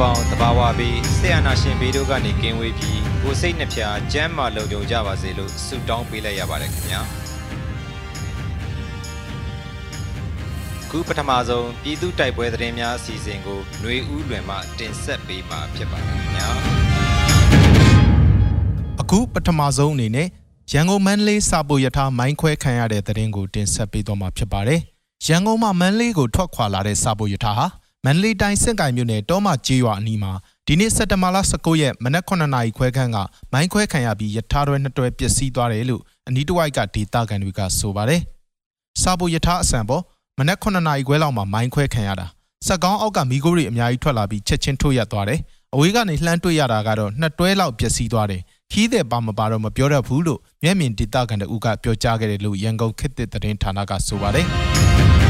ပေါင်းတဘာဝပြီးဆရာနာရှင်ဘေးတို့ကနေကင်းဝေးပြီးကိုယ်စိတ်နှဖျားစမ်းမာလုံခြုံကြပါစေလို့ဆုတောင်းပေးလိုက်ရပါတယ်ခင်ဗျာခုပထမဆုံးပြည်သူတိုက်ပွဲသတင်းများအစီအစဉ်ကိုຫນွေဦးလွင်မှတင်ဆက်ပေးမှာဖြစ်ပါတယ်ခင်ဗျာအခုပထမဆုံးအနေနဲ့ရန်ကုန်မန္တလေးစာပိုရထားမိုင်းခွဲခံရတဲ့သတင်းကိုတင်ဆက်ပေးသွားမှာဖြစ်ပါတယ်။ရန်ကုန်မှာမန္တလေးကိုထွက်ခွာလာတဲ့စာပိုရထားဟာ မန္တလေးတိုင်းစင့်ကိုင်မြို့နယ်တောမကျေးရွာအနီးမှာဒီနေ့စက်တဘာလ19ရက်မနက်9နာရီခွဲခန့်ကမိုင်းခွဲခံရပြီးရထားတွဲနှစ်တွဲပျက်စီးသွားတယ်လို့အနီးတစ်ဝိုက်ကဒေတာကန်တွေကဆိုပါတယ်။စာပိုရထားအစံပေါ်မနက်9နာရီခွဲလောက်မှာမိုင်းခွဲခံရတာစက်ကောင်းအောက်ကမီးခိုးတွေအများကြီးထွက်လာပြီးချက်ချင်းထိုးရက်သွားတယ်။အဝေးကနေလှမ်းတွေ့ရတာကတော့နှစ်တွဲလောက်ပျက်စီးသွားတယ်။ခီးတဲ့ပါမပါတော့မပြောတတ်ဘူးလို့မျက်မြင်ဒေတာကန်တူကပြောကြားခဲ့တယ်လို့ရန်ကုန်ခေတ်သစ်သတင်းဌာနကဆိုပါတယ်။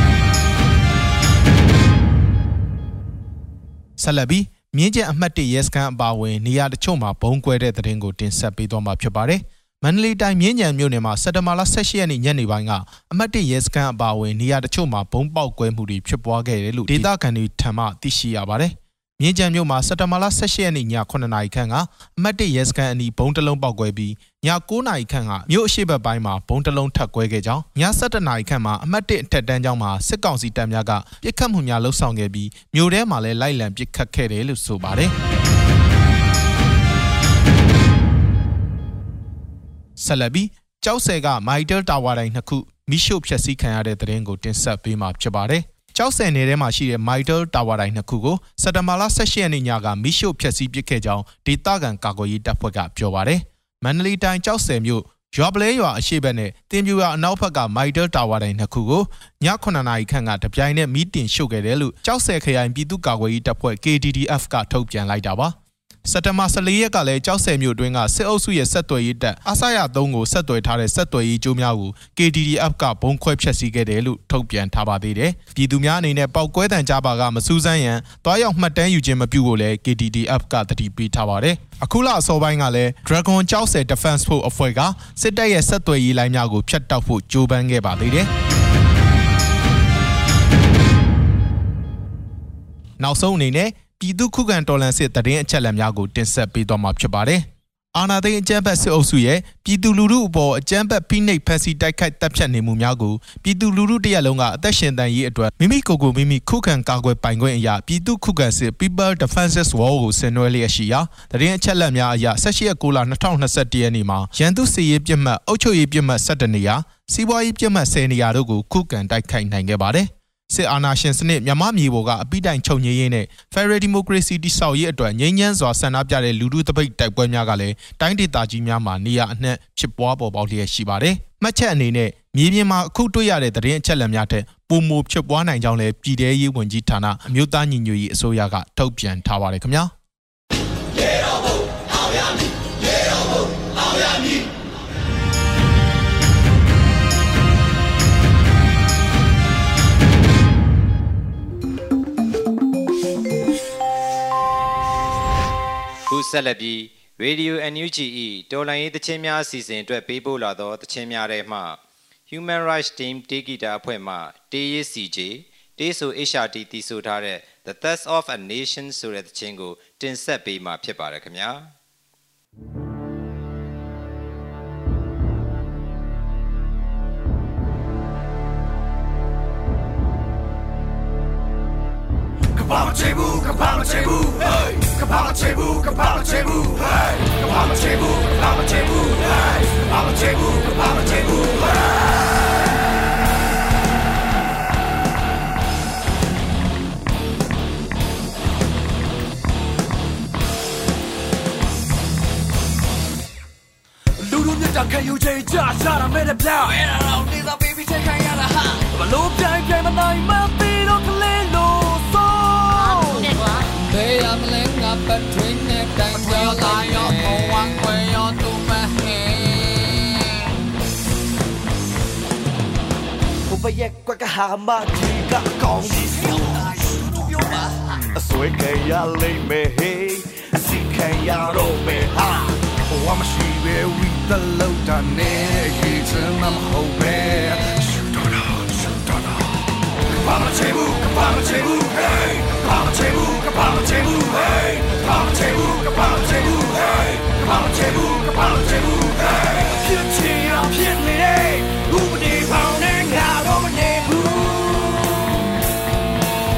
ဆက်လက်ပြီးမြင်းကျန်အမှတ်၁ရဲစခန်းအပါအဝင်နေရာတချို့မှာဘုံကွဲတဲ့သတင်းကိုတင်ဆက်ပေးသွားမှာဖြစ်ပါတယ်။မန္တလေးတိုင်းမြင်းကျန်မြို့နယ်မှာစက်တဘာလ18ရက်နေ့ညနေပိုင်းကအမှတ်၁ရဲစခန်းအပါအဝင်နေရာတချို့မှာဘုံပေါက်ကွဲမှုတွေဖြစ်ပွားခဲ့တယ်လို့ဒေတာကန်တွေထံမှသိရှိရပါတယ်။ မြင်းကြံမြို့မှာစက်တဘာလ18ရက်နေ့ည9နာရီခန့်ကအမှတ်1ရဲစခန်းအနီးဘုံတစ်လုံးပေါက်ကွဲပြီးည9နာရီခန့်ကမြို့အရှိဘက်ပိုင်းမှာဘုံတစ်လုံးထပ်ကွဲခဲ့ကြောင်းည7နာရီခန့်မှာအမှတ်1အထက်တန်းကျောင်းမှာစစ်ကောင်စီတပ်များကပြစ်ခတ်မှုများလှုပ်ဆောင်ခဲ့ပြီးမြို့ထဲမှာလည်းလိုက်လံပြစ်ခတ်ခဲ့တယ်လို့ဆိုပါတယ်ဆက်လက်ပြီးကြောက်ဆယ်ကမိုက်တယ်တာဝါတိုင်းနှစ်ခုမိရှုဖျက်ဆီးခံရတဲ့တဲ့ရင်ကိုတင်ဆက်ပေးမှာဖြစ်ပါတယ် ကြောက်ဆယ်နယ်ထဲမှာရှိတဲ့ Mitel Tower တိုင်းနှစ်ခုကိုစက်တဘာလ18ရက်နေ့ညကမိရှို့ဖျက်ဆီးပစ်ခဲ့ကြောင်းဒေသခံကာကွယ်ရေးတပ်ဖွဲ့ကပြောပါတယ်။မန္တလေးတိုင်းကြောက်ဆယ်မြို့ရွာပလဲရွာအရှိတ်ဘက်နဲ့တင်ပြူရွာအနောက်ဘက်က Mitel Tower တိုင်းနှစ်ခုကိုည9နာရီခန့်ကတပြိုင်နက်မီးတင်ရှို့ခဲ့တယ်လို့ကြောက်ဆယ်ခရိုင်ပြည်သူ့ကာကွယ်ရေးတပ်ဖွဲ့ KDDF ကထုတ်ပြန်လိုက်တာပါ။ စက်တဘာ14ရက်ကလည်းကြောက်ဆယ်မြို့တွင်းကစစ်အုပ်စုရဲ့ဆက်သွယ်ရေးတပ်အစရ3ကိုဆက်သွယ်ထားတဲ့ဆက်သွယ်ရေးကြိုးများကို KDDF ကဘုံခွဲဖျက်ဆီးခဲ့တယ်လို့ထုတ်ပြန်ထားပါသေးတယ်။ပြည်သူများအနေနဲ့ပောက်ကွဲတံကြားပါကမစူးစမ်းရန်တွားရောက်မှတ်တမ်းယူခြင်းမပြုဖို့လည်း KDDF ကတတိပေးထားပါတယ်။အခုလအစောပိုင်းကလည်း Dragon ကြောက်ဆယ် Defense Force အဖွဲ့ကစစ်တပ်ရဲ့ဆက်သွယ်ရေးလိုင်းများကိုဖျက်တောက်ဖို့ကြိုးပမ်းခဲ့ပါသေးတယ်။နောက်ဆုံးအနေနဲ့ ပြည်သူခုခံတော်လှန်စစ်တရင်အချက်လက်များကိုတင်ဆက်ပေးသွားမှာဖြစ်ပါတယ်။အာဏာသိမ်းအကြမ်းဖက်စစ်အုပ်စုရဲ့ပြည်သူလူထုအပေါ်အကြမ်းဖက်ဖိနှိပ်ဖန်ဆီးတိုက်ခိုက်တပ်ဖြတ်နေမှုများကိုပြည်သူလူထုတရက်လုံးကအသက်ရှင်တန်ရေးအတွက်မိမိကိုယ်ကိုမိမိခုခံကာကွယ်ပိုင်ခွင့်အရာပြည်သူခုခံစစ် People Defenses War ကိုဆင်နွှဲလျက်ရှိရာတရင်အချက်လက်များအရ18ရက်6လ2021ရက်နေ့မှာရန်သူစစ်ရေးပြစ်မှတ်အုပ်ချုပ်ရေးပြစ်မှတ်17နေရာစီးပွားရေးပြစ်မှတ်10နေရာတို့ကိုခုခံတိုက်ခိုက်နိုင်ခဲ့ပါတယ်။ စစ်အာဏာရှင်စနစ်မြမမြေပေါ်ကအပိတိုင်ချုပ်ငြိမ်းရေးနဲ့ Federal Democracy တိဆောက်ရေးအတွက်ငြိမ်းချမ်းစွာဆန္ဒပြတဲ့လူထုတပိတ်တိုက်ပွဲများကလည်းတိုင်းဒေသကြီးများမှာနေရာအနှံ့ဖြစ်ပွားပေါ်ပေါက်လျက်ရှိပါတယ်။မှတ်ချက်အနေနဲ့မြေပြင်မှာအခုတွေ့ရတဲ့သတင်းအချက်အလက်များထက်ပုံမဖြစ်ပွားနိုင်ကြောင်းလည်းပြည်ထရေးဝန်ကြီးဌာနအမျိုးသားညီညွတ်ရေးအစိုးရကထုတ်ပြန်ထားပါတယ်ခင်ဗျာ။ ဆက်လက်ပြီး Radio NUGE တော်လိုင်းရေးတခြင်းများအစီအစဉ်အတွက်ပေးပို့လာသောတခြင်းများထဲမှ Human Rights Team တေဂီတာအဖွဲ့မှတေးရစီဂျေတေးဆို HRT တည်ဆိုထားတဲ့ The Thirst of a Nation ဆိုတဲ့တခြင်းကို တင်ဆက်ပေးမှာဖြစ်ပါတယ်ခင်ဗျာ။ Kabama Chebu, Kabama Chebu, hey! Kapama Chebu, Kapama Chebu, hey. Kapama Chebu, Kapama Chebu, hey. Kapama Chebu, Kapama Chebu, hey. လူလူမြတ်တာခံယူချိန်ကြရှာတာမဲ့တဲ့ပြောင်းအဲ့ဒါတော့နေသာ baby ထိ ရဲ့ကွက်ကဟာမကြီးကကောင်းကြီးစီအစွဲခံရလိမ့်မယ်ဟေးအစီခံရတော့မယ်ဟာဝါမရှိပဲဝီတလောက်တာနဲ့ရေးချင်မှာမဟုတ်ပဲရှူတော့တော့ရှူတော့တော့ဘာမချေဘူးကဘာမချေဘူး hey ဘာမချေဘူးကဘာမချေဘူး hey ဘာမချေဘူးကဘာမချေဘူး hey ဘာမချေဘူးကဘာမချေဘူး hey ဖြစ်ချင်ရဖြစ်နေတယ်ဥပဒေပေါ င်းနဲ့ငါတော့မနေဘူး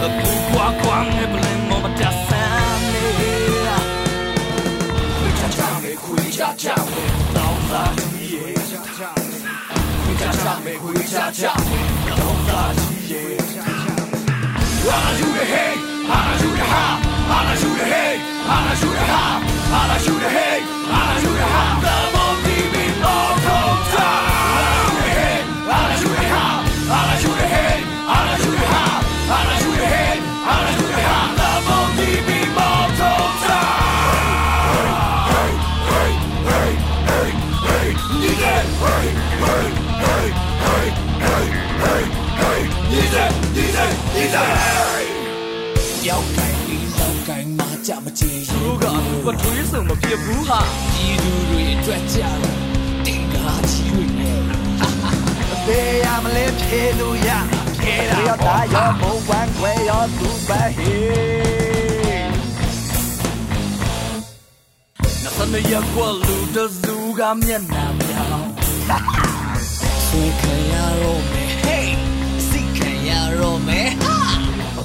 အခုကွာကွာနဲ့ဘလင်မ ရောက်တိုင်းဒီလောက်တိုင်းမှာကြမချေရင်သူကပထွေးစုံမဖြစ်ဘူးဟာဒီလူတွေအတွက်ကြတော့တင်ကားကြီးတွေနဲ့ဘေးရမလဲဖြေလို့ရဖြေတာရောတာရောဘုံပန်းခွဲရောသူ့ပဲဟေးနတ်မရကွာလူတစုကမျက်နှာပြောင်းဆွေခံရတော့မယ် hey စိတ်ခံရတော့မယ်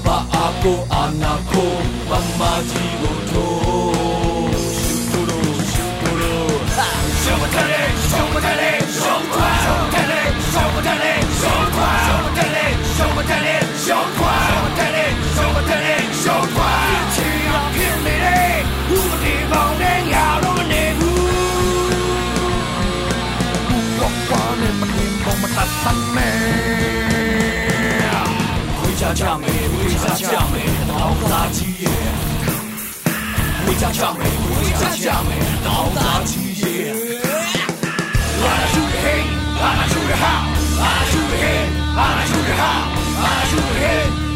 ဟာဘာအကိုအနာကိုမမကြီးကိုထိုးရှူတူတူရှူတူတူဟာရှုံးမတလေရှုံးမတလေရှုံးခွာရှုံးမတလေရှုံးမတလေရှုံးခွာရှုံးမတလေရှုံးမတလေရှုံးခွာရှုံးမတ လေရှုံးမတလေရှုံးခွာချီရဖြစ်နေတယ်ဘူးဒီပေါင်းနဲ့ညာတော့မနေဘူးဘူးကွာနဲ့မနေဘောမတဆမ်းမဲခွေချာချမယ်ခွေချာချမ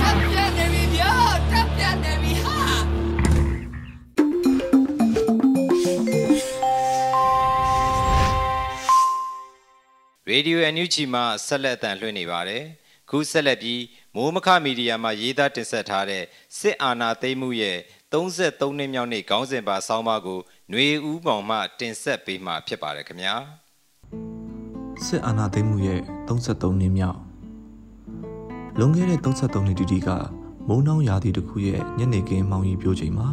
တပ်ပြနေပြီဗျာတပ်ပြနေပြီဟာရေဒီယို NUG မှာဆက်လက်အသံလွှင့်နေပါတယ်။ခုဆက်လက်ပြီးမိုးမခမီဒီယာမှာရေးသားတင်ဆက်ထားတဲ့စစ်အာဏာသိမ်းမှုရဲ့33နှစ်မြောက်နေ့ခေါင်းစဉ်ပါဆောင်းပါးကို ຫນွေဦးပေါင်မှတင်ဆက်ပေးမှာဖြစ်ပါတယ်ခင်ဗျာ။စစ်အာဏာသိမ်းမှုရဲ့33နှစ်မြောက်လွန်ခဲ့တဲ့33နှစ်တိတိကမုံနှောင်းရာသီတစ်ခုရဲ့ညနေခင်းမောင်ကြီးပြိုးချိန်မှာ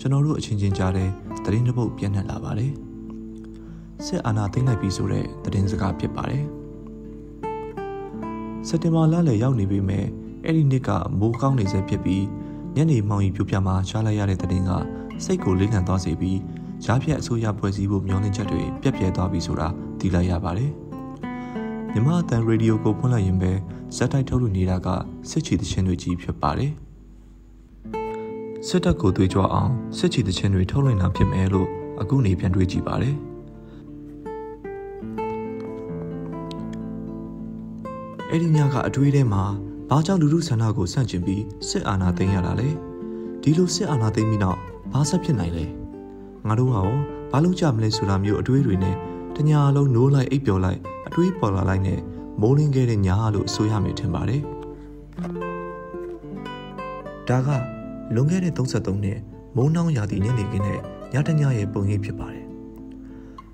ကျွန်တော်တို့အချင်းချင်းကြားတဲ့သတင်းတစ်ပုတ်ပြန့်နှံ့လာပါတယ်စစ်အာဏာသိမ်းလိုက်ပြီဆိုတဲ့သတင်းစကားဖြစ်ပါတယ်စက်တင်ဘာလလယ်ရောက်နေပြီမဲ့အဲ့ဒီနှစ်ကမိုးကောင်းနေစေဖြစ်ပြီးညနေမှောင်ရီပြူပြမှာရှားလိုက်ရတဲ့တဲ့တင်ကစိတ်ကိုလေးလံသွားစေပြီး ရားဖြတ်အစိုးရဖွဲ့စည်းဖို့မျှော်လင့်ချက်တွေပြက်ပြဲသွားပြီဆိုတာသိလိုက်ရပါတယ်။မြမအတန်ရေဒီယိုကိုဖွင့်လိုက်ရင်ပဲဇက်တိုက်ထုတ်လွှင့်နေတာကစစ်ချီတခြင်းတွေကြီးဖြစ်ပါတယ်။စစ်တပ်ကိုသွေးကြွအောင်စစ်ချီတခြင်းတွေထုတ်လွှင့်တာဖြစ်မယ်လို့အခုနေပြန်တွေးကြည့်ပါတယ်။အဲ့ဒီညကအတွေးထဲမှာဘာကြောင့်လူလူဆန္ဒကိုဆန့်ကျင်ပြီးစစ်အာဏာသိမ်းရတာလဲဒီလိုစစ်အာဏာသိမ်းပြီးနောက်ဘာဆက်ဖြစ်နိုင်လဲ ငါတို့ကရောဘာလို့ကြမလဲဆိုတာမျိုးအတွေးတွေနဲ့တညာလုံးနိုးလိုက်အိပ်ပျော်လိုက်အတွေးပေါ်လာလိုက်နဲ့မိုးလင်းခဲ့တဲ့ညာလို့ဆိုရမယ်ထင်ပါတယ်ဒါကလွန်ခဲ့တဲ့33နှစ်မုံနှောင်းရာသီညနေခင်းနဲ့ညတညရဲ့ပုံရိပ်ဖြစ်ပါတယ်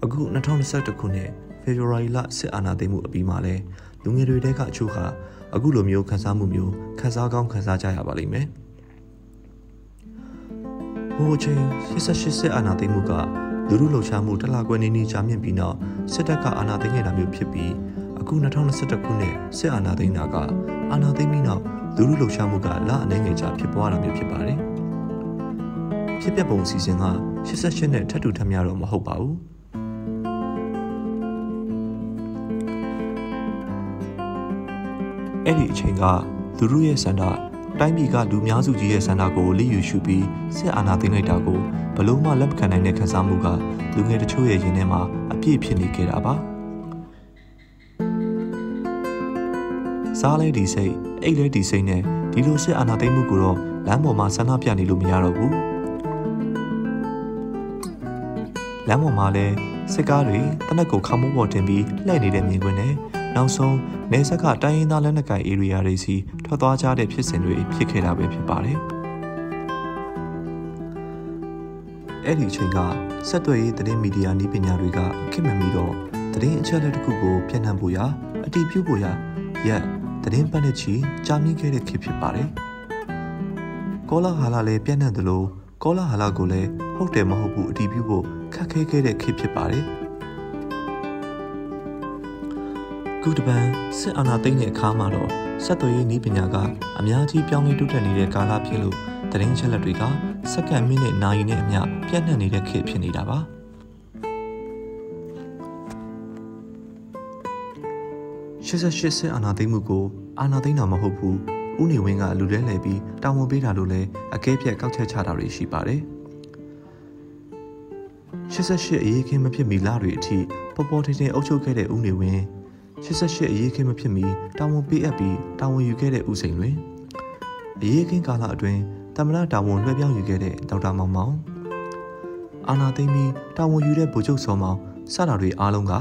အခု2021ခုနှစ်ဖေဖော်ဝါရီလစစ်အာဏာသိမ်းမှုအပြီးမှာလဲလူငယ်တွေတဲကအချို့ကအခုလိုမျိုးခန်းစားမှုမျိုးခန်းစားကောင်းခန်းစားကြရပါလိမ့်မယ်။ ဟိုအချိန်88စစ်အာဏာသိမ်းမှုကလူလူလှုပ်ရှားမှုတလားကွယ်နေနေကြာမြင့်ပြီးနောက်စစ်တပ်ကအာဏာသိမ်းခဲ့တာမျိုးဖြစ်ပြီးအခု2021ခုနှစ်စစ်အာဏာသိမ်းတာကအာဏာသိမ်းပြီးနောက်လူလူလှုပ်ရှားမှုကလအနေငယ်ကြာဖြစ်ပွားတာမျိုးဖြစ်ပါတယ်။ဖြစ်ပျက်ပုံအစီအစဉ်က88နဲ့ထပ်တူထပ်များတော့မဟုတ်ပါဘူး။အဲ့ဒီအချိန်ကသူတို့ရဲ့ဆန္ဒ တိုင်းပြည်ကလူများစုကြီးရဲ့ဆန္ဒကိုလိယူရှုပြီးစစ်အာဏာသိမ်းလိုက်တာကိုဘလို့မှလက်မခံနိုင်တဲ့ခံစားမှုကလူငယ်တချို့ရဲ့ရင်ထဲမှာအပြည့်ဖြစ်နေခဲ့တာပါစားလဲဒီစိတ်အိတ်လဲဒီစိတ်နဲ့ဒီလိုစစ်အာဏာသိမ်းမှုကိုတော့လမ်းပေါ်မှာဆန္ဒပြနေလို့မရတော့ဘူးလမ်းပေါ်မှာလဲစစ်ကားတွေတနက်ကိုခမိုးပေါ်တင်ပြီးလှည့်နေတဲ့မြင်ကွင်းနဲ့ နောက်ဆုံးနေဆက်ကတိုင်းရင်းသားလက်နက်ကိုင် area တွေစီထွက်သွားကြတဲ့ဖြစ်စဉ်တွေဖြစ်ခဲ့တာပဲဖြစ်ပါတယ်။အဲ့ဒီအချိန်ကဆက်သွယ်ရေးသတင်းမီဒီယာနည်းပညာတွေကအခက်မမီတော့သတင်းအချက်အလက်တစ်ခုကိုပြန့်နှံ့ဖို့ရာအတည်ပြုဖို့ရာရက်သတင်းပတ်နဲ့ချီကြာမြင့်ခဲ့တဲ့ခေတ်ဖြစ်ပါတယ်။ကောလာဟာလာလည်းပြန့်နှံ့သလိုကောလာဟာလာကိုလည်းဟုတ်တယ်မဟုတ်ဘူးအတည်ပြုဖို့ခက်ခဲခဲ့တဲ့ခေတ်ဖြစ်ပါတယ်။ ခုတပန်းစစ်အာဏာသိမ်းတဲ့အခါမှာတော့ဆက်သွယ်ရေးနည်းပညာကအများကြီးပြောင်းလဲတိုးတက်နေတဲ့ကာလဖြစ်လို့သတင်းချက်လက်တွေကစက္ကန့်မိနစ်နာရီနဲ့အမျှပြန့်နှံ့နေတဲ့ခေတ်ဖြစ်နေတာပါ88စစ်အာဏာသိမ်းမှုကိုအာဏာသိမ်းတာမဟုတ်ဘူးဥနေဝင်းကလူလဲလှယ်ပြီးတာဝန်ပေးတာလို့လည်းအကဲဖြတ်ကောက်ချက်ချတာတွေရှိပါတယ်88အရေးခင်းမဖြစ်မီလာတွေအထိပေါ်ပေါ်ထင်ထင်အုပ်ချုပ်ခဲ့တဲ့ဦးနေဝင်း 88အရေးခင်းမဖြစ်မီတာဝန်ပေးအပ်ပြီးတာဝန်ယူခဲ့တဲ့ဦးစိန်တွင်အရေးခင်းကာလအတွင်းတမရတာဝန်လွှဲပြောင်းယူခဲ့တဲ့ဒေါက်တာမောင်မောင်အာနာသိမ့်ပြီးတာဝန်ယူတဲ့ဗိုလ်ချုပ်စောမောင်စတာတွေအားလုံးက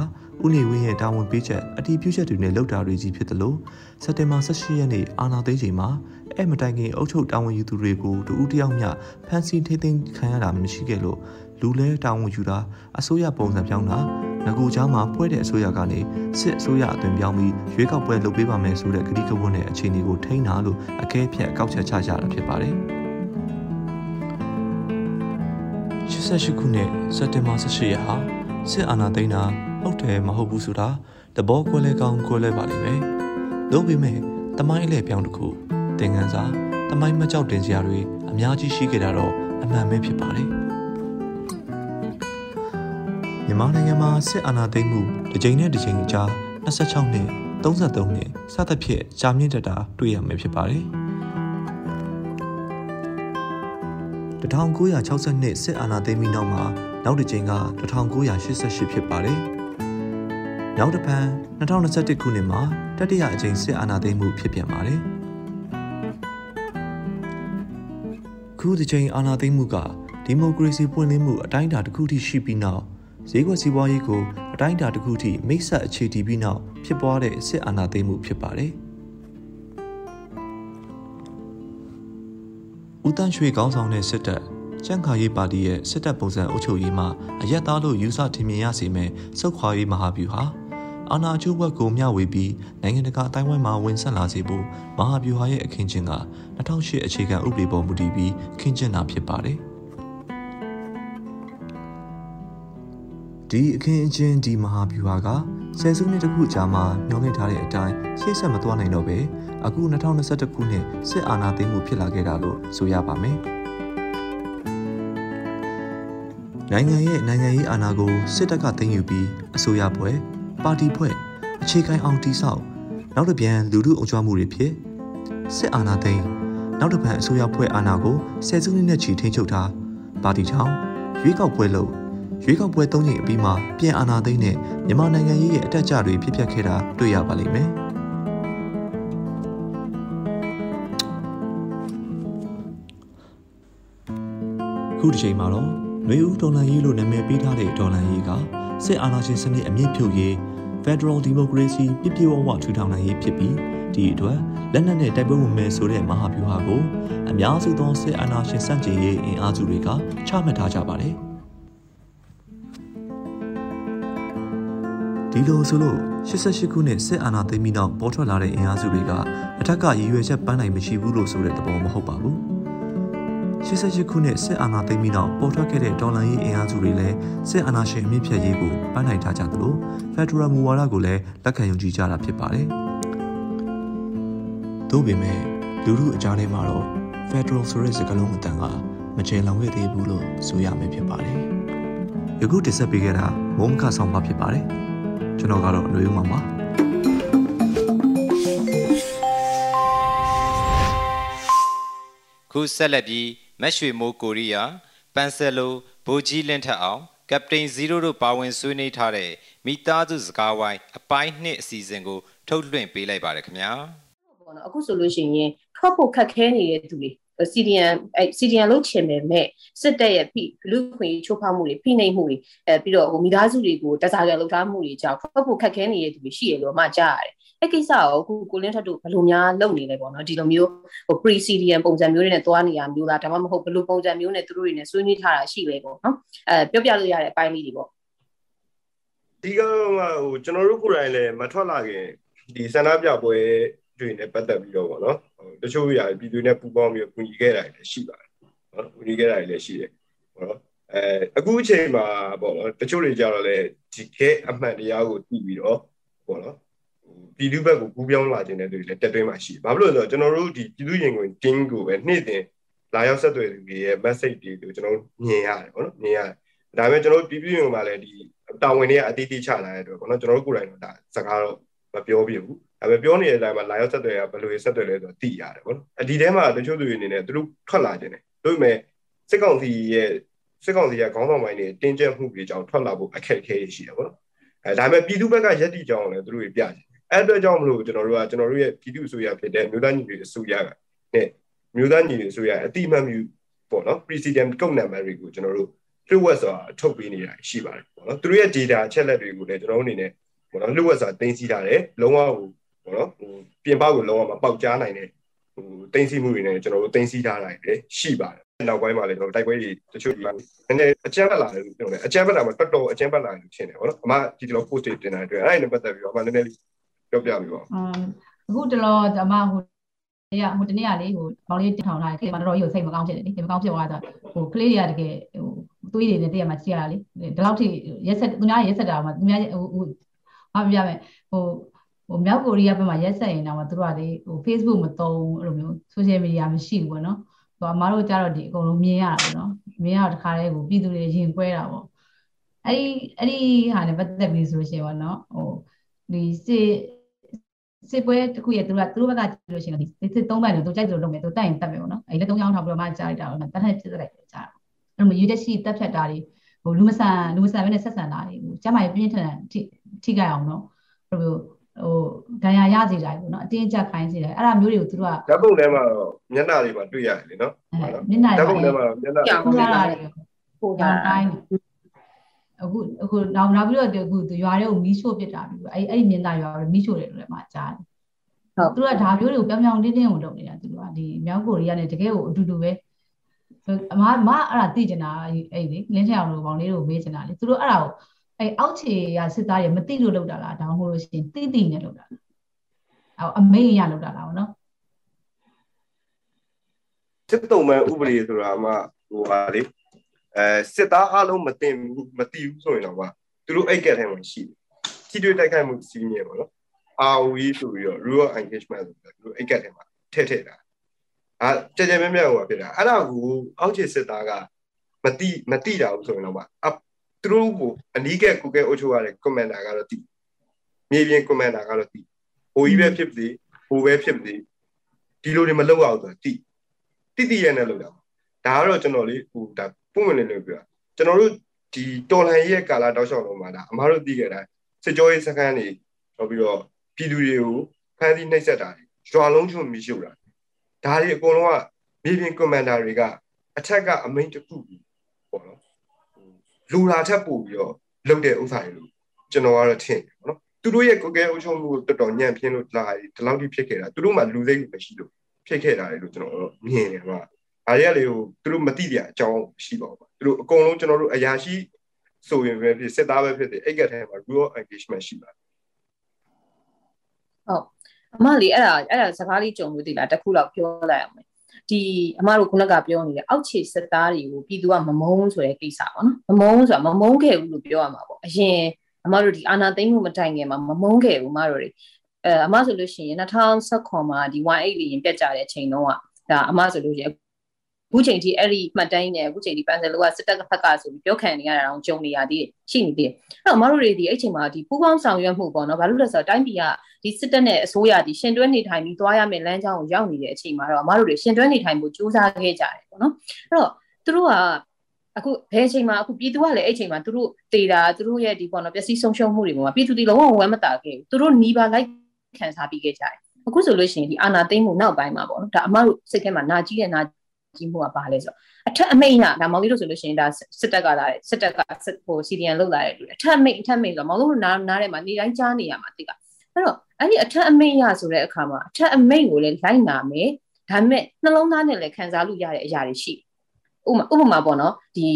ဦးနေဝင်းရဲ့တာဝန်ပေးချက်အတီးပြုချက်တွေနဲ့လှုပ်တာတွေကြီးဖြစ်တယ်လို့စက်တင်ဘာ18ရက်နေ့အာနာသိမ့်ချိန်မှာအဲ့မတိုင်ခင်အုပ်ချုပ်တာဝန်ယူသူတွေကိုတူဦးတယောက်မျှဖမ်းဆီးထိသိမ်းခံရတာမရှိခဲ့လို့လူလဲတာဝန်ယူတာအစိုးရပုံစံပြောင်းတာ ငကူချောင်းမှာဖွဲ့တဲ့အစိုးရကနေစစ်အစိုးရအသွင်ပြောင်းပြီးရွေးကောက်ပွဲလုပ်ပေးပါမယ်ဆိုတဲ့ကတိကဝတ်နဲ့အခြေအနေကိုထိန်းတာလို့အကဲဖြတ်ကောက်ချက်ချကြတာဖြစ်ပါတယ်။88ခုနှစ်စက်တင်ဘာ18ရက်ဟာစစ်အာဏာသိမ်းတာဟုတ်တယ်မဟုတ်ဘူးဆိုတာတဘောကွဲလဲကောင်းကွဲလဲပါလိမ့်မယ်။လို့ပေမဲ့တမိုင်းအလဲပြောင်းတစ်ခုသင်ခန်းစာတမိုင်းမကြောက်တင်စရာတွေအများကြီးရှိခဲ့တာတော့အမှန်ပဲဖြစ်ပါတယ်။ မြန်မာနိုင်ငံမှာစစ်အာဏာသိမ်းမှုတစ်ကြိမ်နဲ့တစ်ကြိမ်အကြား26နှစ်33နှစ်စသဖြင့်ကြာမြင့်တက်တာတွေ့ရမှာဖြစ်ပါတယ်။1962စစ်အာဏာသိမ်းပြီးနောက်မှာနောက်တစ်ကြိမ်က1988ဖြစ်ပါတယ်။နောက်တစ်ပန်း2021ခုနှစ်မှာတတိယအကြိမ်စစ်အာဏာသိမ်းမှုဖြစ်ပြန်ပါတယ်။ခုတစ်ကြိမ်အာဏာသိမ်းမှုကဒီမိုကရေစီပွင့်လင်းမှုအတိုင်းအတာတစ်ခုထိရှိပြီးနောက် ဈေးကွက်စီးပွားရေးကိုအတိုင်းအတာတစ်ခုထိမိတ်ဆက်အခြေတည်ပြီးနောက်ဖြစ်ပွားတဲ့စစ်အာဏာသိမ်းမှုဖြစ်ပါတယ်။ဦးတန်းရွှေကောင်းဆောင်တဲ့စစ်တပ်ကျန်းခါရေးပါတီရဲ့စစ်တပ်ပုံစံအုပ်ချုပ်ရေးမှာအရက်သားလို့ယူဆထင်မြင်ရစေမဲ့စုခွာရေးမဟာဗျူဟာအာဏာကျိုးဘက်ကိုမျှဝေပြီးနိုင်ငံတကာအတိုင်းဝိုင်းမှာဝင်ဆက်လာစေဖို့မဟာဗျူဟာရဲ့အခင်းကျင်းက2008အခြေခံဥပဒေပေါ်မူတည်ပြီးခင်းကျင်းတာဖြစ်ပါတယ်။ ဒီအခင်းအကျင်းဒီမဟာဗျူဟာကဆယ်စုနှစ်တစ်ခုကြာမှမျောလင့်ထားတဲ့အတိုင်းရှေ့ဆက်မသွားနိုင်တော့ပဲအခု2021ခုနှစ်စစ်အာဏာသိမ်းမှုဖြစ်လာခဲ့တာလို့ဆိုရပါမယ်နိုင်ငံရဲ့နိုင်ငံရေးအာဏာကိုစစ်တပ်ကသိမ်းယူပြီးအစိုးရဖွဲ့ပါတီဖွဲ့အခြေခံအောင်တိဆောက်နောက်တစ်ပြန်လူထုအုပ်ချုပ်မှုတွေဖြစ်စစ်အာဏာသိမ်းနောက်တစ်ပြန်အစိုးရဖွဲ့အာဏာကိုဆယ်စုနှစ်နဲ့ချီထိန်းချုပ်ထားပါတီထောင်ရွေးကောက်ပွဲလုပ် ရွေးကောက်ပွဲ၃ချိန်အပြီးမှာပြန်အာဏာသိမ်းတဲ့မြန်မာနိုင်ငံရေးရဲ့အတက်အကျတွေဖြစ်ပျက်ခဲ့တာတွေ့ရပါလိမ့်မယ်ခုဒီချိန်မှာတော့နွေဦးဒေါ်လာရေးလို့နာမည်ပေးထားတဲ့ဒေါ်လာရေးကစစ်အာဏာရှင်စနစ်အမြင့်ဖြုတ်ရေး Federal Democracy ပြည့်ပြည့်ဝဝထူထောင်နိုင်ရေးဖြစ်ပြီးဒီအတွက်လက်နက်နဲ့တိုက်ပွဲဝင်မယ်ဆိုတဲ့မဟာဗျူဟာကိုအများစုသောစစ်အာဏာရှင်စန့်ကျင်ရေးအင်အားစုတွေကချမှတ်ထားကြပါတယ်။ ဒီလိုဆိုလို့88ခုနှစ်စစ်အာဏာသိမ်းပြီးနောက်ပေါ်ထွက်လာတဲ့အင်အားစုတွေကအထက်ကရည်ရွယ်ချက်ပန်းနိုင်မရှိဘူးလို့ဆိုတဲ့သဘောမဟုတ်ပါဘူး88ခုနှစ်စစ်အာဏာသိမ်းပြီးနောက်ပေါ်ထွက်ခဲ့တဲ့ဒေါ်လာရေးအင်အားစုတွေလည်းစစ်အာဏာရှင်အမြင့်ဖြတ်ရေးကိုပန်းနိုင်ထားကြသလိုဖက်ဒရယ်မူဝါဒကိုလည်းလက်ခံယုံကြည်ကြတာဖြစ်ပါတယ်။သို့ပေမဲ့လူထုအကြားထဲမှာတော့ Federal ဆိုတဲ့စကားလုံးအတန်ကမချေလောင်ခဲ့သေးဘူးလို့ဆိုရမယ်ဖြစ်ပါတယ်။ယခုတင်ဆက်ပေးခဲ့တာမုံခဆောင်ပါဖြစ်ပါတယ်။ ကျွန်တော်ကတော့အလွေဦးမှာပါခုဆက်လက်ပြီးမက်ရွှေမိုးကိုရီးယားပန်ဆယ်လိုဘိုဂျီလင်းထက်အောင်ကပတိန်0တို့ပါဝင်ဆွေးနွေးထားတဲ့မိသားစုစကားဝိုင်းအပိုင်းနှစ်အစီအစဉ်ကိုထုတ်လွှင့်ပေးလိုက်ပါတယ်ခင်ဗျာပေါ့နော်အခုဆိုလို့ရှိရင်ထွက်ဖို့ခက်ခဲနေတဲ့သူတွေ စီဒီယန်အဲစီဒီယန်လို့ချင်ပေမဲ့စစ်တပ်ရဲ့ဖိလူခွင့်ချိုးဖောက်မှုတွေဖိနှိပ်မှုတွေအဲပြီးတော့ဟိုမိသားစုတွေကိုတစားကြလောက်ထားမှုတွေကြောင့်ဖတ်ဖို့ခက်ခဲနေတဲ့သူတွေရှိရလို့မှကြားရတယ်အဲ့ကိစ္စကိုအခုကိုလင်းထက်တို့ဘယ်လိုများလုပ်နေလဲပေါ့နော်ဒီလိုမျိုးဟို pre CDN ပုံစံမျိုးတွေနဲ့သွားနေရမျိုးလားဒါမှမဟုတ်ဘယ်လိုပုံစံမျိုးနဲ့သူတို့တွေနဲ့ဆွေးနွေးထားတာရှိလဲပေါ့နော်အဲပြောပြလို့ရတဲ့အပိုင်းလေးတွေပေါ့ဒီကဟိုကျွန်တော်တို့ကိုယ်တိုင်လည်းမထွက်လာခင်ဒီဆန္ဒပြပွဲ တွေနဲ့ပတ်သက်ပြီးတော့ပေါ့နော်တချို့ຢာပြည်သူနဲ့ပူးပေါင်းပြီးပူညီခဲ့တာလည်းရှိပါတယ်နော်ပူညီခဲ့တာလည်းရှိတယ်ပေါ့နော်အဲအခုအချိန်မှာပေါ့နော်တချို့တွေကြတော့လည်းဒီခဲအမှန်တရားကိုသိပြီးတော့ပေါ့နော်ပြည်သူဘက်ကိုကူးပြောင်းလာခြင်းတဲ့တွေလည်းတက်တွင်းမှာရှိတယ်။ဘာဖြစ်လို့လဲဆိုတော့ကျွန်တော်တို့ဒီပြည်သူရင်ကို team ကိုပဲနေ့စဉ်လာရောက်ဆက်သွယ်သူတွေရဲ့ message တွေကိုကျွန်တော်မြင်ရတယ်ပေါ့နော်မြင်ရတယ်။ဒါပေမဲ့ကျွန်တော်တို့ပြည်သူရင်ကလည်းဒီတာဝန်တွေကအတိအကျချလာတဲ့အတွက်ပေါ့နော်ကျွန်တော်တို့ကိုယ်တိုင်တော့ဒါစကားတော့မပြောပြဘူး ဒါပေမဲ့ပြောနေတဲ့အတိုင်းမှာလာရောက်ဆက်သွယ်ရဘယ်လိုဆက်သွယ်လဲဆိုတော့သိရတယ်ပေါ့နော်အဒီထဲမှာတချို့သူတွေအနေနဲ့သူတို့ထွက်လာခြင်းတယ်ဒါပေမဲ့စစ်ကောင်စီရဲ့စစ်ကောင်စီရဲ့ခေါင်းဆောင်ပိုင်းတွေတင်းကျပ်မှုတွေကြောင့်ထွက်လာဖို့အခက်အခဲရှိတယ်ပေါ့နော်အဲဒါပေမဲ့ပြည်သူဘက်ကယက်တီကြောင်းလည်းသူတို့တွေပြခြင်းအဲ့အတွက်ကြောင့်မလို့ကျွန်တော်တို့ကကျွန်တော်တို့ရဲ့ပြည်သူအစိုးရဖြစ်တဲ့မြို့သားညီတွေအစိုးရကနဲ့မြို့သားညီတွေအစိုးရအတိအမှန်မြူပေါ့နော် president ကုတ်နံပါတ်တွေကိုကျွန်တော်တို့ fluid ဆိုတာထုတ်ပေးနေတာရှိပါတယ်ပေါ့နော်သူတို့ရဲ့ data အချက်လက်တွေကိုလည်းကျွန်တော်တို့အနေနဲ့ပေါ့နော် fluid ဆိုတာတင်စီထားတယ်လုံးဝဟို ပေါ့နော်ဟိုပြင်ပကိုလုံးဝမပေါက်ကြားနိုင်တဲ့ဟိုတင်းစီမှုတွေနဲ့ကျွန်တော်တို့တင်းစီထားနိုင်တယ်ရှိပါတယ်နောက်ပိုင်းမှာလည်းကျွန်တော်တိုက်ပွဲတွေတချို့ဒီမှာနည်းနည်းအကြမ်းဖက်လာတယ်လို့ပြောတယ်အကြမ်းဖက်လာမှာတော်တော်အကြမ်းဖက်လာတယ်လို့ထင်တယ်ပေါ့နော်အမဒီလို post တွေတင်တာတွေ့အဲ့ဒါနဲ့ပတ်သက်ပြီးတော့အမနည်းနည်းလေးပြောပြပြပါอืมအခုတလောအမဟိုရဟိုတနေ့ကလေဟိုပေါင်းလေးတင်ထောင်ထားတယ်ခေတ်မှာတော်တော်ကြီးကိုစိတ်မကောင်းဖြစ်တယ်လေစိတ်မကောင်းဖြစ်သွားတော့ဟိုကလေးတွေကတကယ်ဟိုသွေးတွေနဲ့တည့်ရမှာကြည့်ရတာလေဒီလောက်ထိရက်ဆက်သူများရက်ဆက်တာမှသူများဟိုဟိုဘာပြမယ်ဟို ဟိုမြောက်ကိုရီးယားဘက်မှာရက်ဆက်ရင်တော့သူတို့ကလေဟို Facebook မသုံးအဲ့လိုမျိုး social media မရှိဘူးပေါ့နော်ဟိုအမားတို့ကြတော့ဒီအကုန်လုံးမြင်ရတာပေါ့နော်မြင်ရတော့တခါတည်းကိုပြည်သူတွေရင်ကွဲတာပေါ့အဲ့ဒီအဲ့ဒီဟာနဲ့ပတ်သက်ပြီးဆိုရှင်ပေါ့နော်ဟိုဒီစစ်စစ်ပွဲတစ်ခုရဲ့သူတို့ကသူတို့ဘက်ကကြည့်လို့ရှိရင်ဒီစစ်သုံးဘက်လို့သူကြိုက်တယ်လို့လုပ်မယ်သူတိုက်ရင်တက်မယ်ပေါ့နော်အဲ့လက်သုံးချောင်းထောက်ပြီးတော့မှကြားလိုက်တာပေါ့တတ်ထက်ဖြစ်လိုက်တယ်ကြားအဲ့လိုမျိုးယူတက်ရှိတက်ဖြတ်တာတွေဟိုလူမဆန်လူမဆန်ပဲနဲ့ဆက်ဆံတာတွေဟိုကျမကြီးပြင်းထန်ထိထိကြအောင်နော်အဲ့လို ဟိုဒဏ်ရာရစေတာပေါ့နော်အတင်းကြပ်ခိုင်းစေတယ်အဲ့ဒါမျိုးတွေကိုသူတို့ကဓာတ်ပုံထဲမှာတော့မျက်နှာတွေမှာတွေ့ရတယ်လေနော်ဟုတ်နော်မျက်နှာဓာတ်ပုံထဲမှာမျက်နှာပို့လာတယ်ပို့တာတိုင်းအခုအခုနောက်နောက်ပြီးတော့အခုရွာတွေကိုမီးရှို့ပစ်တာပြီးအဲ့အဲ့ဒီမြင်းသားရွာကိုမီးရှို့တယ်လို့လည်းမှကြားတယ်ဟုတ်သူတို့ကဒါမျိုးတွေကိုပြောင်ပြောင်တင်းတင်းကိုလုပ်နေတာသူတို့ကဒီမြောက်ကိုရီးယားနဲ့တကယ်ကိုအတူတူပဲအမမအဲ့ဒါသိကျင်တာအဲ့ဒီလင်းချေအောင်လိုပေါင်းလေးကိုမေးကျင်တာလေသူတို့အဲ့ဒါကို အဲ့အောက်ခြေရစစ်သားတွေမသိလို့လုပ်တာလားဒါမှမဟုတ်လို့ရှိရင်သိသိနဲ့လုပ်တာလားအော်အမိန်ရလုပ်တာလားဗောနော်စစ်တုံးမဲ့ဥပဒေဆိုတာမှဟိုပါလေအဲစစ်သားအလုံးမသိမသိဘူးဆိုရင်တော့သူတို့အိတ်ကက်ထဲမှာရှိတယ်ထိတွေ့တိုက်ခိုက်မှုစီးမြဲပေါ့နော် ROE ဆိုပြီးတော့ rule of engagement ဆိုပြီးတော့သူတို့အိတ်ကက်ထဲမှာထည့်ထည့်တာအာကြကြမြဲမြဲဟိုဖြစ်တာအဲ့ဒါကိုအောက်ခြေစစ်သားကမတိမတိတာဘူးဆိုရင်တော့မှ သူတို့ကိုအနီးကက်ကိုကဲအုပ်ချုပ်ရတဲ့ commander ကတော့တိမြေပြင် commander ကတော့တိဟိုကြီးပဲဖြစ်ပြီဟိုပဲဖြစ်ပြီဒီလိုတွေမလုပ်အောင်ဆိုတာတိတိတိရဲနဲ့လုပ်တာဒါကတော့ကျွန်တော်လေးဟိုဒါပုံမှန်လေးလို့ပြောကျွန်တော်တို့ဒီတော်လန်ရဲ့ကာလာတောက်လျှောက်လုံးမှာဒါအမားတို့သိခဲ့တာစစ်ကြောရေးစခန်းတွေနောက်ပြီးတော့ပြည်သူတွေကိုဖမ်းဆီးနှိပ်စက်တာတွေရွာလုံးချုံမိရှုတာဒါတွေအကုန်လုံးကမြေပြင်ကွန်မန်ဒါတွေကအထက်ကအမိန့်တစ်ခုပေါ့နော် လူလာထက်ပို့ပြီးတော့လုပ်တဲ့ဥစ္စာတွေလို့ကျွန်တော်ကတော့ထင်တယ်ပေါ့နော်သူတို့ရဲ့ကိုကဲအုပ်ချုပ်မှုကိုတော်တော်ညံ့ပြင်းလို့လာဒီလောက်ထိဖြစ်ခဲ့တာသူတို့မှလူစိတ်မရှိလို့ဖြစ်ခဲ့တာလေလို့ကျွန်တော်တို့မြင်တယ်ကွာအားရလေကိုသူတို့မသိကြအကြောင်းရှိပါဘူးသူတို့အကုန်လုံးကျွန်တော်တို့အရာရှိဆိုရင်ပဲဖြစ်စစ်သားပဲဖြစ်တယ်အဲ့ကထဲမှာ rule engagement ရှိပါတယ်ဟုတ်အမလေးအဲ့ဒါအဲ့ဒါစကားလေးကြုံလို့ဒီလားတစ်ခုလောက်ပြောလိုက်အောင်မယ် ဒီအမတို့ခုနကပြောနေတဲ့အောက်ခြေစစ်သားတွေကိုပြည်သူကမမုန်းဆိုတဲ့ကိစ္စပေါ့နော်မမုန်းဆိုတာမမုန်းခဲ့ဘူးလို့ပြောရမှာပေါ့အရင်အမတို့ဒီအာနာသိမ့်မှုမတိုင်ခင်မှာမမုန်းခဲ့ဘူးအမတို့တွေအဲအမဆိုလို့ရှိရင်2019မှာဒီ18လေးရင်ပြတ်ကြတဲ့အချိန်တုန်းကဒါအမဆိုလို့ရှိရင် အခုချိန်ထိအဲ့ဒီမှတ်တမ်းနဲ့အခုချိန်ဒီပန်ဆယ်လိုကစစ်တပ်ကဖက်ကဆိုပြီးပြောခံနေရတာတော့ကြုံနေရသေးတယ်ရှိနေသေးတယ်အဲ့တော့အမတို့တွေဒီအဲ့ချိန်မှာဒီပူပေါင်းဆောင်ရွက်မှုပေါ့နော်ဘာလို့လဲဆိုတော့တိုင်းပြည်ကဒီစစ်တပ်နဲ့အစိုးရဒီရှင်တွဲနေထိုင်ပြီးသွားရမယ့်လမ်းကြောင်းကိုရောက်နေတဲ့အချိန်မှာတော့အမတို့တွေရှင်တွဲနေထိုင်ဖို့ကြိုးစားခဲ့ကြတယ်ပေါ့နော်အဲ့တော့သူတို့ကအခုဘယ်အချိန်မှာအခုပြည်သူကလည်းအဲ့အချိန်မှာသူတို့တေတာသူတို့ရဲ့ဒီပေါ့နော်ပျက်စီးဆုံးရှုံးမှုတွေပေါ်မှာပြည်သူတွေလုံးဝဝမ်းမတာခဲ့ဘူးသူတို့နီးပါလိုက်ခံစားပြီးခဲ့ကြတယ်အခုဆိုလို့ရှိရင်ဒီအာနာသိမ့်မှုနောက်ပိုင်းမှာပေါ့နော်ဒါအမတို့စိတ်ထဲမှာနာကြီးတဲ့နာ ကြီးမှုကဘာလဲဆိုတော့အထက်အမိတ်ကဒါမောင်လေးတို့ဆိုလို့ရှိရင်ဒါစစ်တပ်ကလာတယ်စစ်တပ်ကဟိုစီဒီယန်လုတ်လာတဲ့လူအထက်အမိတ်အထက်အမိတ်ဆိုတော့မောင်တို့နားနားထဲမှာနေတိုင်းကြားနေရမှာတိကအဲ့တော့အဲ့ဒီအထက်အမိတ်ရဆိုတဲ့အခါမှာအထက်အမိတ်ကိုလည်းလိုက်နာမယ်ဒါပေမဲ့နှလုံးသားနဲ့လည်းခံစားလို့ရတဲ့အရာတွေရှိဥပမာဥပမာပေါ့နော်ဒီ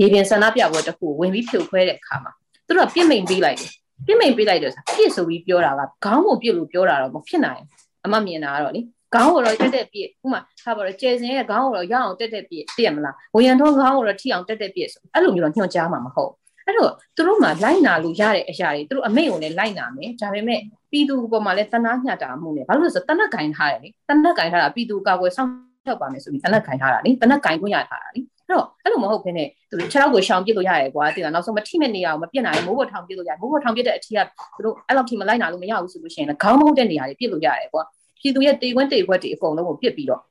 နေပြင်ဆန္ဒပြပွဲတစ်ခုဝင်ပြီးဖြိုခွဲတဲ့အခါမှာသူတို့ကပြစ်မိန်ပေးလိုက်တယ်ပြစ်မိန်ပေးလိုက်တယ်ဆိုတာပြစ်ဆိုပြီးပြောတာကခေါင်းကိုပြစ်လို့ပြောတာတော့မဖြစ်နိုင်အမမြင်တာကတော့လေ ခေါင်းကိုတော့တက်တက်ပြည့်ဥမာထားပါတော့ကျယ်စင်ရဲ့ခေါင်းကိုတော့ရအောင်တက်တက်ပြည့်သိရမလားဝရန်ထုံးခေါင်းကိုတော့ထိအောင်တက်တက်ပြည့်ဆိုအဲ့လိုမျိုးတော့ညွှန်ကြားမှာမဟုတ်အဲ့တော့သူတို့မှလိုက်နာလို့ရတဲ့အရာတွေသူတို့အမိတ်ကိုလည်းလိုက်နာမယ်ဒါပေမဲ့ပြည်သူပေါ်မှာလည်းတနာညှတာမှုနဲ့ဘာလို့လဲဆိုတော့တနက်ကင်ထားတယ်လေတနက်ကင်ထားတာပြည်သူကာကွယ်ဆောင်ထောက်ပါမယ်ဆိုပြီးတနက်ကင်ထားတာလေတနက်ကင်ခွင့်ရထားတာလေအဲ့တော့အဲ့လိုမဟုတ်ဘဲနဲ့သူတို့ခြေထောက်ကိုရှောင်ပစ်လို့ရတယ်ကွာတိကနောက်ဆုံးမထိမဲ့နေရအောင်မပြစ်နိုင်မိုးပေါ်ထောင်ပစ်လို့ရတယ်မိုးပေါ်ထောင်ပစ်တဲ့အထီးကသူတို့အဲ့လောက်ထိမလိုက်နာလို့မရဘူးဆိုလို့ရှိရင်လည်းခေါင်းမဟုတ်တဲ့နေရာတွေပစ်လို့ရတယ်ကွာ ပြည်သူရဲ့တေခွန်းတေခွက်တွေအကုန်လုံးကိုပြစ်ပြီးတော့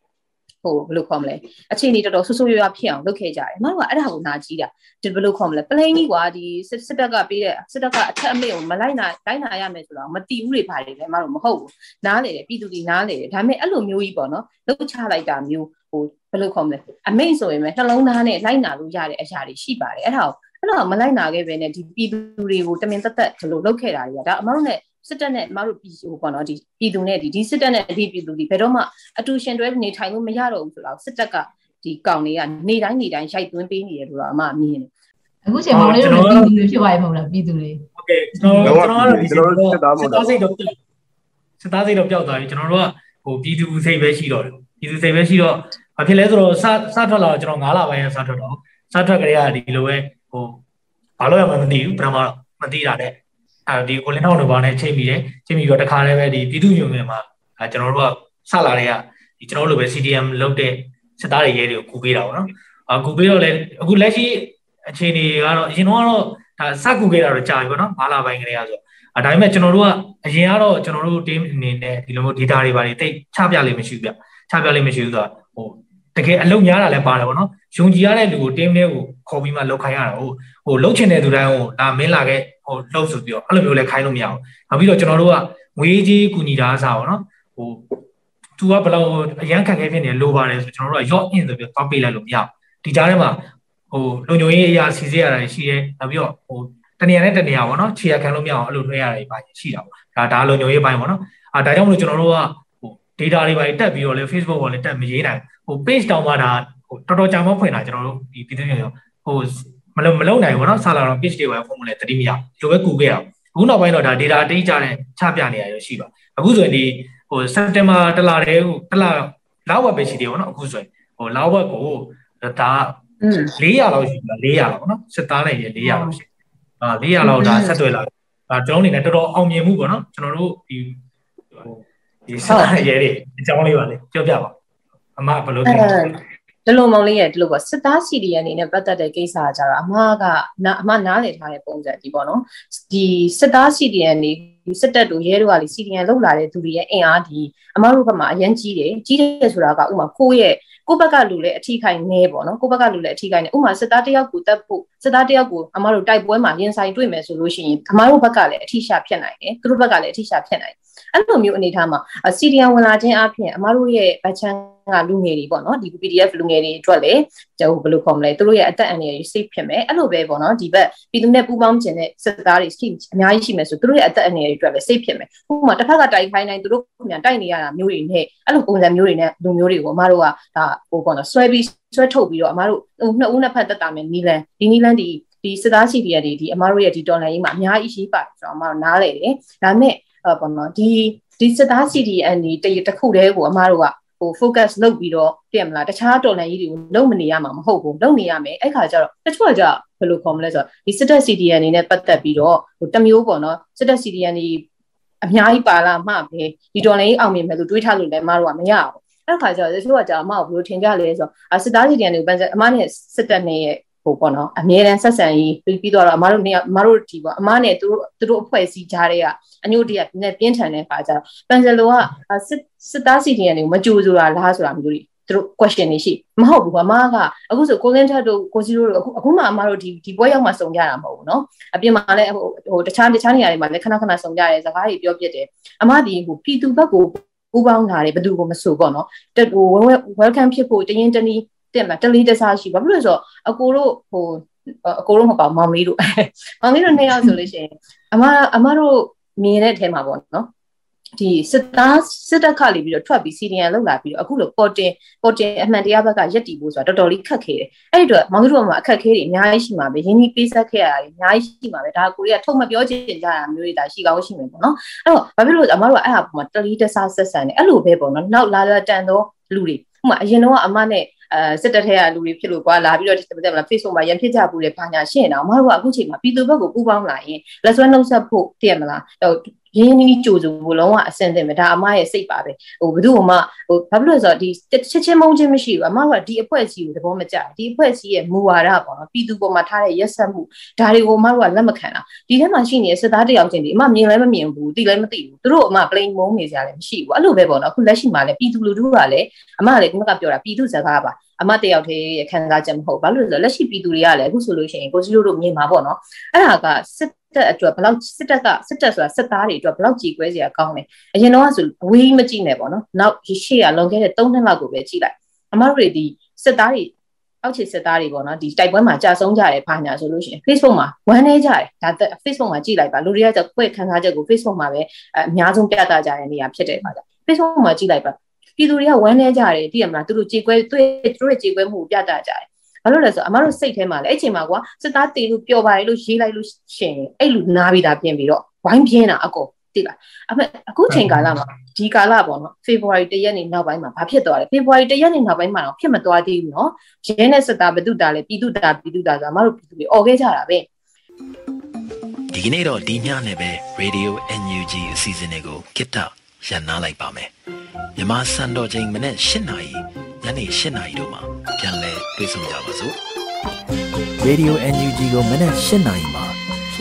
ဟိုဘယ်လိုခေါ်မလဲအခြေအနေတော်တော်ဆူဆူရွရွဖြစ်အောင်လုပ်ခဲ့ကြတယ်အမတို့ကအဲ့ဒါကိုနာကြည့်တာဒီဘယ်လိုခေါ်မလဲပလိန်ကြီးကွာဒီစစ်တပ်ကပေးတဲ့စစ်တပ်ကအထက်အမိတ်ကိုမလိုက်နာလိုက်နာရမယ်ဆိုတော့မတီးဘူးတွေပါလေအမတို့မဟုတ်ဘူးနားလေတယ်ပြည်သူတွေနားလေတယ်ဒါပေမဲ့အဲ့လိုမျိုးကြီးပေါ့နော်လှုပ်ချလိုက်တာမျိုးဟိုဘယ်လိုခေါ်မလဲအမိတ်ဆိုရင်ပဲနှလုံးသားနဲ့လိုက်နာလို့ရတဲ့အရာတွေရှိပါတယ်အဲ့ဒါကိုအဲ့တော့မလိုက်နာခဲ့ပဲနဲ့ဒီပြည်သူတွေကိုတမင်သက်သက်ဒီလိုလုပ်ခဲ့တာတွေကဒါအမတို့နဲ့ စစ်တပ်နဲ့မတို့ပြည်ဟိုပေါ့နော်ဒီပြည်သူနဲ့ဒီဒီစစ်တပ်နဲ့ဒီပြည်သူဒီဘယ်တော့မှအတူရှင်တွဲနေထိုင်လို့မရတော့ဘူးဆိုတော့စစ်တပ်ကဒီကောင်တွေကနေတိုင်းနေတိုင်းရိုက်သွင်းပေးနေတယ်လို့တော့အမမြင်တယ်အခုချိန်မှာလည်းပြည်သူတွေဖြစ်သွားပြီမဟုတ်လားပြည်သူတွေဟုတ်ကဲ့ကျွန်တော်ကျွန်တော်ကတော့ဒီကျွန်တော်တို့စစ်သားစစ်သားစိတ်တော့စစ်သားစိတ်တော့ပျောက်သွားပြီကျွန်တော်တို့ကဟိုပြည်သူစိတ်ပဲရှိတော့တယ်ပြည်သူစိတ်ပဲရှိတော့ဘာဖြစ်လဲဆိုတော့စစထွက်လာတော့ကျွန်တော်9လပိုင်းရစထွက်တော့စထွက်ကလေးကဒီလိုပဲဟိုဘာလို့ရမှမသိဘူးပထမမသိတာတဲ့ အဲဒီကိုလင်းထောင်းတို့ဘာနဲ့ချိန်ပြီးတယ်ချိန်ပြီးတော့တခါလည်းပဲဒီပြည်သူ့ညွန်ငယ်မှာအဲကျွန်တော်တို့ကစလာတဲ့ကဒီကျွန်တော်တို့လိုပဲ CDM လုပ်တဲ့စစ်သားတွေရဲတွေကိုကူပေးတာပေါ့နော်အကူပေးတော့လေအခုလက်ရှိအခြေအနေကတော့အရင်တော့ကတော့ဒါစကူခဲ့တာတော့ကြာပြီပေါ့နော်၅လပိုင်းကလေးကဆိုအဲဒါပေမဲ့ကျွန်တော်တို့ကအရင်ကတော့ကျွန်တော်တို့ team အနေနဲ့ဒီလိုမျိုး data တွေပါတွေတိတ်ချပြလိမ့်မရှိဘူးဗျချပြလိမ့်မရှိဘူးဆိုတော့ဟိုတကယ်အလုံများတာလည်းပါတယ်ပေါ့နော်ယုံကြည်ရတဲ့လူကို team လေးကိုခေါ်ပြီးမှလောက်ခိုင်းရတာဟိုဟိုလှုပ်ချင်တဲ့သူတိုင်းဟိုဒါမင်းလာခဲ့ ဟိုလှုပ်ဆိုပြီးတော့အဲ့လိုမျိုးလည်းခိုင်းလို့မရဘူးနောက်ပြီးတော့ကျွန်တော်တို့ကငွေကြီးကူညီတာအစားပေါ့နော်ဟိုသူကဘယ်လောက်အရန်ခက်ခဲဖြစ်နေလိုပါတယ်ဆိုကျွန်တော်တို့က yacht in ဆိုပြီးတော့ပေးလိုက်လို့မရဘူးဒီကြားထဲမှာဟိုလုံခြုံရေးအရာစီစစ်ရတာရှိတယ်နောက်ပြီးတော့ဟိုတနေရာနဲ့တနေရာပေါ့နော်ခြေရခံလို့မရအောင်အဲ့လိုထွေးရတာပါရှိတာပေါ့ဒါဒါလုံခြုံရေးပိုင်းပေါ့နော်အာဒါကြောင့်မလို့ကျွန်တော်တို့ကဟို data တွေပါတက်ပြီးတော့လေ Facebook ပေါ်လည်းတက်မရေးနိုင်ဟို page တောင်မှဒါဟိုတော်တော်ကြာမှဖွင့်တာကျွန်တော်တို့ဒီပြည်သူ့ညဟို မလုံမလုံနိုင်ဘူးเนาะဆာလာတော့ pitch တွေပဲဖုန်းမလဲတတိမရဒီလိုပဲကူခဲ့တာအခုနောက်ပိုင်းတော့ဒါ data အတိအကျနဲ့ချပြနေရရရှိပါအခုဆိုရင်ဒီဟို September တလတည်းဟိုတလလောက်ဝက်ပဲရှိသေးဘောเนาะအခုဆိုရင်ဟိုလောက်ဝက်ကိုဒါ400လောက်ရှိပါ400လောက်เนาะစစ်သားလိုက်ရ400လောက်ရှိ အာ400လောက်ဒါဆက်သွယ်လာဒါကျွန်တော်အနေနဲ့တော်တော်အောင်မြင်မှုပေါ့နော်ကျွန်တော်တို့ဒီဟိုဒီစတာရဲတွေအကြောင်းလေးပါလေပြောပြပါအမဘယ်လိုလဲ ဒီလိုမောင်လေးရဲ့ဒီလိုပေါ့စစ်သား CDN အနေနဲ့ပတ်သက်တဲ့ကိစ္စကကြတော့အမကအမနားလည်ထားတဲ့ပုံစံဒီပေါ့နော်ဒီစစ်သား CDN နေစစ်တပ်တို့ရဲတို့ကလေ CDN လောက်လာတဲ့သူတွေရဲ့အင်အားဒီအမတို့ဘက်မှာအရင်ကြီးတယ်ကြီးတယ်ဆိုတာကဥမာကိုယ့်ရဲ့ကိုယ့်ဘက်ကလူလည်းအထီးခိုင်နေပေါ့နော်ကိုယ့်ဘက်ကလူလည်းအထီးခိုင်နေဥမာစစ်သားတယောက်ကိုတက်ဖို့စစ်သားတယောက်ကိုအမတို့တိုက်ပွဲမှာရင်ဆိုင်တွေ့မယ်ဆိုလို့ရှိရင်အမတို့ဘက်ကလည်းအထီးရှာဖြစ်နိုင်တယ်သူတို့ဘက်ကလည်းအထီးရှာဖြစ်နိုင်တယ် အဲ့လိုမျိုးအနေထားမှာ CDN ဝင်လာခြင်းအပြင်အမတို့ရဲ့ဗချန်ကလူငယ်တွေပေါ့နော်ဒီ PDF လူငယ်တွေအတွက်လည်းကျဟိုဘယ်လိုခေါ်မလဲသူတို့ရဲ့အသက်အန္တရာယ် safe ဖြစ်မယ်အဲ့လိုပဲပေါ့နော်ဒီဘက်ပြည်သူနဲ့ပူးပေါင်းခြင်းနဲ့စစ်သားတွေရှိအများကြီးရှိမယ်ဆိုသူတို့ရဲ့အသက်အန္တရာယ်တွေအတွက်လည်း safe ဖြစ်မယ်ဥပမာတစ်ဖက်ကတိုက်ခိုင်းတိုင်းသူတို့ပြန်တိုက်နေရတာမျိုးတွေနဲ့အဲ့လိုပုံစံမျိုးတွေနဲ့လူမျိုးတွေကိုအမတို့ကဒါဟိုပေါ့နော်ဆွဲပြီးဆွဲထုတ်ပြီးတော့အမတို့နှစ်ဦးနှစ်ဖက်တက်တာမယ်နီလန်ဒီနီလန်ဒီဒီစစ်သားစီဒီရတွေဒီအမတို့ရဲ့ဒီတော်လိုင်းကြီးမှာအများကြီးရှိပါတယ်ဆိုတော့အမတို့နားလေတယ်ဒါမဲ့ ပေါ့နော်ဒီဒီစစ်သား CDN ဒီတခုတည်းကိုအမတို့ကဟို focus လုပ်ပြီးတော့ပြည့်မလားတခြားတော်လှန်ရေးတွေကိုလုပ်မနေရမှာမဟုတ်ဘူးလုပ်နေရမယ်အဲ့ခါကျတော့တချို့ကကြဘယ်လိုခေါ်မလဲဆိုတော့ဒီစစ်တပ် CDN အနေနဲ့ပတ်သက်ပြီးတော့ဟိုတမျိုးပေါ့နော်စစ်တပ် CDN ဒီအများကြီးပါလာမှပဲဒီတော်လှန်ရေးအောင်မြင်မယ်လို့တွေးထားလို့လည်းမတို့ကမရဘူးအဲ့ခါကျတော့တချို့ကကြအမကိုဘယ်လိုထင်ကြလဲဆိုတော့စစ်သား CDN တွေကိုပန်းစအမနဲ့စစ်တပ်နဲ့ရဲ့ ဟိုပေါ့နော်အမြဲတမ်းဆက်ဆံရေးပြီးပြီးတော့အမတို့နေအမတို့ဒီပေါ့အမနဲ့သူတို့သူတို့အဖွဲ့အစည်းကြားတွေကအညို့တရနဲ့ပြင်းထန်တဲ့ခါကျတော့ပန်ဆယ်လိုကစစ်စစ်သားစီတီယန်တွေကိုမကြိုဆိုတာလားဆိုတာမျိုးတွေသူတို့ question တွေရှိမဟုတ်ဘူးအမကအခုဆိုကိုလင်းထက်တို့ကိုစီတို့အခုအခုမှအမတို့ဒီဒီပွဲရောက်မှစုံကြတာမဟုတ်ဘူးเนาะအပြင်မှာလည်းဟိုဟိုတခြားတခြားနေရာတွေမှာလည်းခဏခဏစုံကြတယ်စကားတွေပြောပြတယ်အမဒီဟိုပြည်သူဘက်ကိုပူပေါင်းလာတယ်ဘယ်သူကိုမဆိုပေါ့เนาะဟို welcome ဖြစ်ဖို့တရင်တနည်း တင်မှာတလီတစားရှိဘာဖြစ်လို့ဆိုတော့အကိုတို့ဟိုအကိုတို့မပေါ့မောင်လေးတို့မောင်လေးတို့နှစ်ယောက်ဆိုလို့ရှိရင်အမအမတို့မြင်တဲ့အထဲမှာပေါ့နော်ဒီစစ်သားစစ်တပ်ခလေးပြီးတော့ထွက်ပြီးစီဒီယန်လောက်လာပြီးတော့အခုလိုပေါ်တင်ပေါ်တင်အမှန်တရားဘက်ကရက်တည်ဖို့ဆိုတာတော်တော်လေးခက်ခဲတယ်အဲ့ဒီတော့မောင်တို့မှာအခက်ခဲတွေအများကြီးရှိမှာပဲရင်းနှီးပေးဆက်ခဲ့ရတာတွေအများကြီးရှိမှာပဲဒါကိုရီးယားထုတ်မပြောချင်ကြတာမျိုးတွေဒါရှိကောင်းရှိမယ်ပေါ့နော်အဲ့တော့ဘာဖြစ်လို့အမတို့ကအဲ့ဟာပုံမှာတလီတဆဆက်ဆန်တယ်အဲ့လိုပဲပေါ့နော်နောက်လာလာတန်တော့လူတွေဥမာအရင်တော့အမနဲ့ အဲစစ်တပ်ထဲကလူတွေဖြစ်လို့ကွာလာပြီးတော့တဲ့မလား Facebook မှာရန်ဖြစ်ကြဘူးလေဘာညာရှင်းတော့မဟုတ်ဘူးအခုချိန်မှာပြည်သူဘက်ကိုပူပေါင်းလာရင်လက်ဆွဲနှုတ်ဆက်ဖို့တည့်မလားဟိုရင်းနှီးကြိုဆိုဖို့လုံးဝအဆင်သင့်ပဲဒါအမရဲ့စိတ်ပါပဲဟိုဘယ်သူမှဟိုဘာဖြစ်လို့ဆိုတော့ဒီချက်ချင်းမုန်းချင်းမရှိဘူးအမကဒီအဖွဲ့အစည်းကိုသဘောမကျဒီအဖွဲ့အစည်းရဲ့မူဝါဒပေါ့နော်ပြည်သူပေါ်မှာထားတဲ့ရက်ဆက်မှုဒါတွေကိုအမတို့ကလက်မခံတာဒီထဲမှာရှိနေတဲ့စစ်သားတယောက်ချင်းဒီအမမြင်လည်းမမြင်ဘူးသိလည်းမသိဘူးသူတို့အမ plain မုန်းနေကြလည်းမရှိဘူးအဲ့လိုပဲပေါ့နော်အခုလက်ရှိမှာလည်းပြည်သူလူထုကလည်းအမလည်းဒီကပြောတာပြည်သူစကားပါ အမတယောက်တည်းခံစားချက်မဟုတ်ဘာလို့လဲဆိုတော့လက်ရှိပြည်သူတွေကလည်းအခုဆိုလို့ရှိရင်ကိုစီတို့တို့မြင်မှာပေါ့နော်အဲ့ဒါကစစ်တပ်အတွက်ဘလောက်စစ်တပ်ကစစ်တပ်ဆိုတာစစ်သားတွေအတွက်ဘလောက်ကြည်ကွဲစရာကောင်းတယ်အရင်တော့ဆိုအဝေးမကြည့်နဲ့ပေါ့နော်နောက်ရှေ့ကလွန်ခဲ့တဲ့3နှစ်လောက်ကိုပဲကြည့်လိုက်အမတို့တွေဒီစစ်သားတွေအောက်ခြေစစ်သားတွေပေါ့နော်ဒီတိုက်ပွဲမှာကြာဆုံးကြတယ်ဘာညာဆိုလို့ရှိရင် Facebook မှာဝမ်းနေကြတယ်ဒါ Facebook မှာကြည့်လိုက်ပါလူတွေကကြောက်ခွဲခံစားချက်ကို Facebook မှာပဲအများဆုံးပြသကြတဲ့နေရာဖြစ်တယ်ပါကြ Facebook မှာကြည့်လိုက်ပါ ပြည်သူတွေကဝမ်းနေကြတယ်သိရမလားသူတို့ကြေကွဲသူတို့ရဲ့ကြေကွဲမှုကိုပြသကြတယ်ဘာလို့လဲဆိုတော့အမတို့စိတ်ထဲမှာလည်းအဲ့ချိန်မှာကွာစစ်သားတေလို့ပျော်ပါတယ်လို့ရေးလိုက်လို့ရှင်အဲ့လူနားပြီးသားပြင်ပြီးတော့ဝိုင်းပြင်းတာအကုန်သိလားအမေအခုချိန်ကာလမှာဒီကာလပေါ့နော် February 1ရက်နေ့နောက်ပိုင်းမှာဘာဖြစ်သွားလဲ February 1ရက်နေ့နောက်ပိုင်းမှာတော့ဖြစ်မသွားသေးဘူးနော်ရဲနဲ့စစ်သားဘသူတာလဲပြည်သူတာပြည်သူတာဆိုအမတို့ပြည်သူတွေអော်ခဲ့ကြတာပဲဒီကနေ့တော့ဒီညနဲ့ပဲ Radio NUG အစီအစဉ်လေးကိုကိတ္တ ရန်နာလိုက်ပါမယ်မြန်မာစံတော်ချိန်မနေ့၈နာရီညနေ၈နာရီတို့မှာပြန်လည်တွေ့ဆုံကြပါစို့ Radio NUG ကိုမနေ့၈နာရီမှာ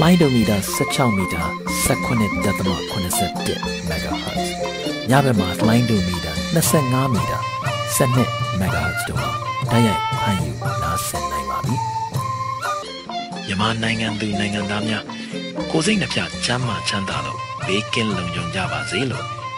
လိုင်းဒိုမီတာ16မီတာ19.87 MHz ညဘက်မှာလိုင်းဒိုမီတာ25မီတာ12 MHz တို့မှာတိုက်ရိုက်ဖမ်းယူနားဆင်နိုင်ပါပြီမြန်မာနိုင်ငံသူနိုင်ငံသားများကိုစိတ်နှပြချမ်းမာချမ်းသာလို့ဘေးကင်းလုံခြုံကြပါစေလို့